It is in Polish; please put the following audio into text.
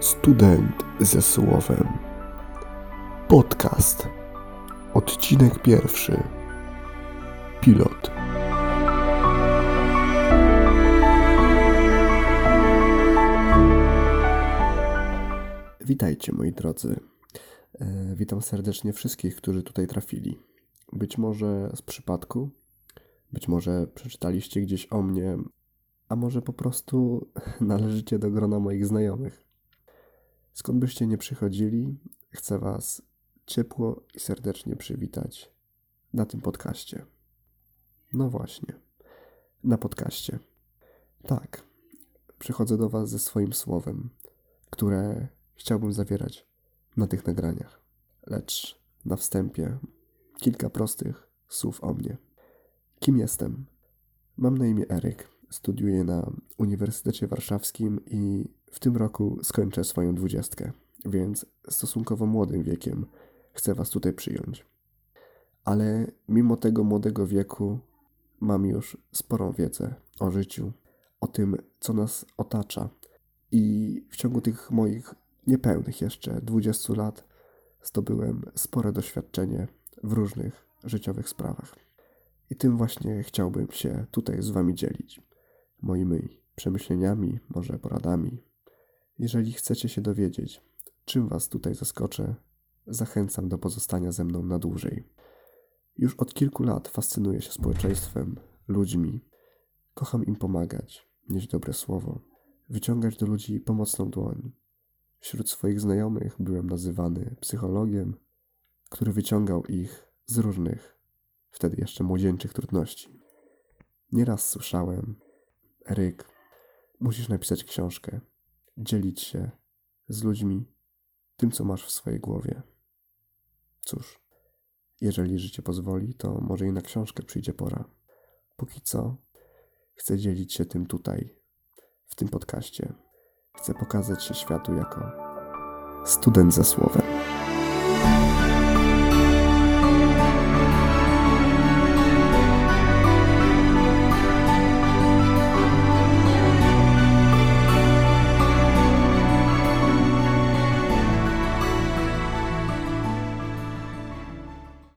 Student ze słowem. Podcast. Odcinek pierwszy. Pilot. Witajcie moi drodzy. E, Witam serdecznie wszystkich, którzy tutaj trafili. Być może z przypadku, być może przeczytaliście gdzieś o mnie, a może po prostu należycie do grona moich znajomych. Skąd byście nie przychodzili, chcę Was ciepło i serdecznie przywitać na tym podcaście. No właśnie, na podcaście. Tak, przychodzę do Was ze swoim słowem, które chciałbym zawierać na tych nagraniach. Lecz na wstępie kilka prostych słów o mnie. Kim jestem? Mam na imię Eryk. Studiuję na Uniwersytecie Warszawskim i w tym roku skończę swoją dwudziestkę, więc stosunkowo młodym wiekiem chcę Was tutaj przyjąć. Ale mimo tego młodego wieku mam już sporą wiedzę o życiu, o tym, co nas otacza. I w ciągu tych moich niepełnych jeszcze 20 lat zdobyłem spore doświadczenie w różnych życiowych sprawach. I tym właśnie chciałbym się tutaj z Wami dzielić. Moimi przemyśleniami, może poradami. Jeżeli chcecie się dowiedzieć, czym Was tutaj zaskoczę, zachęcam do pozostania ze mną na dłużej. Już od kilku lat fascynuję się społeczeństwem, ludźmi. Kocham im pomagać, nieść dobre słowo, wyciągać do ludzi pomocną dłoń. Wśród swoich znajomych byłem nazywany psychologiem, który wyciągał ich z różnych, wtedy jeszcze młodzieńczych trudności. Nieraz słyszałem: Eryk, musisz napisać książkę, dzielić się z ludźmi tym, co masz w swojej głowie. Cóż, jeżeli życie pozwoli, to może i na książkę przyjdzie pora. Póki co, chcę dzielić się tym tutaj, w tym podcaście. Chcę pokazać się światu jako student ze słowem.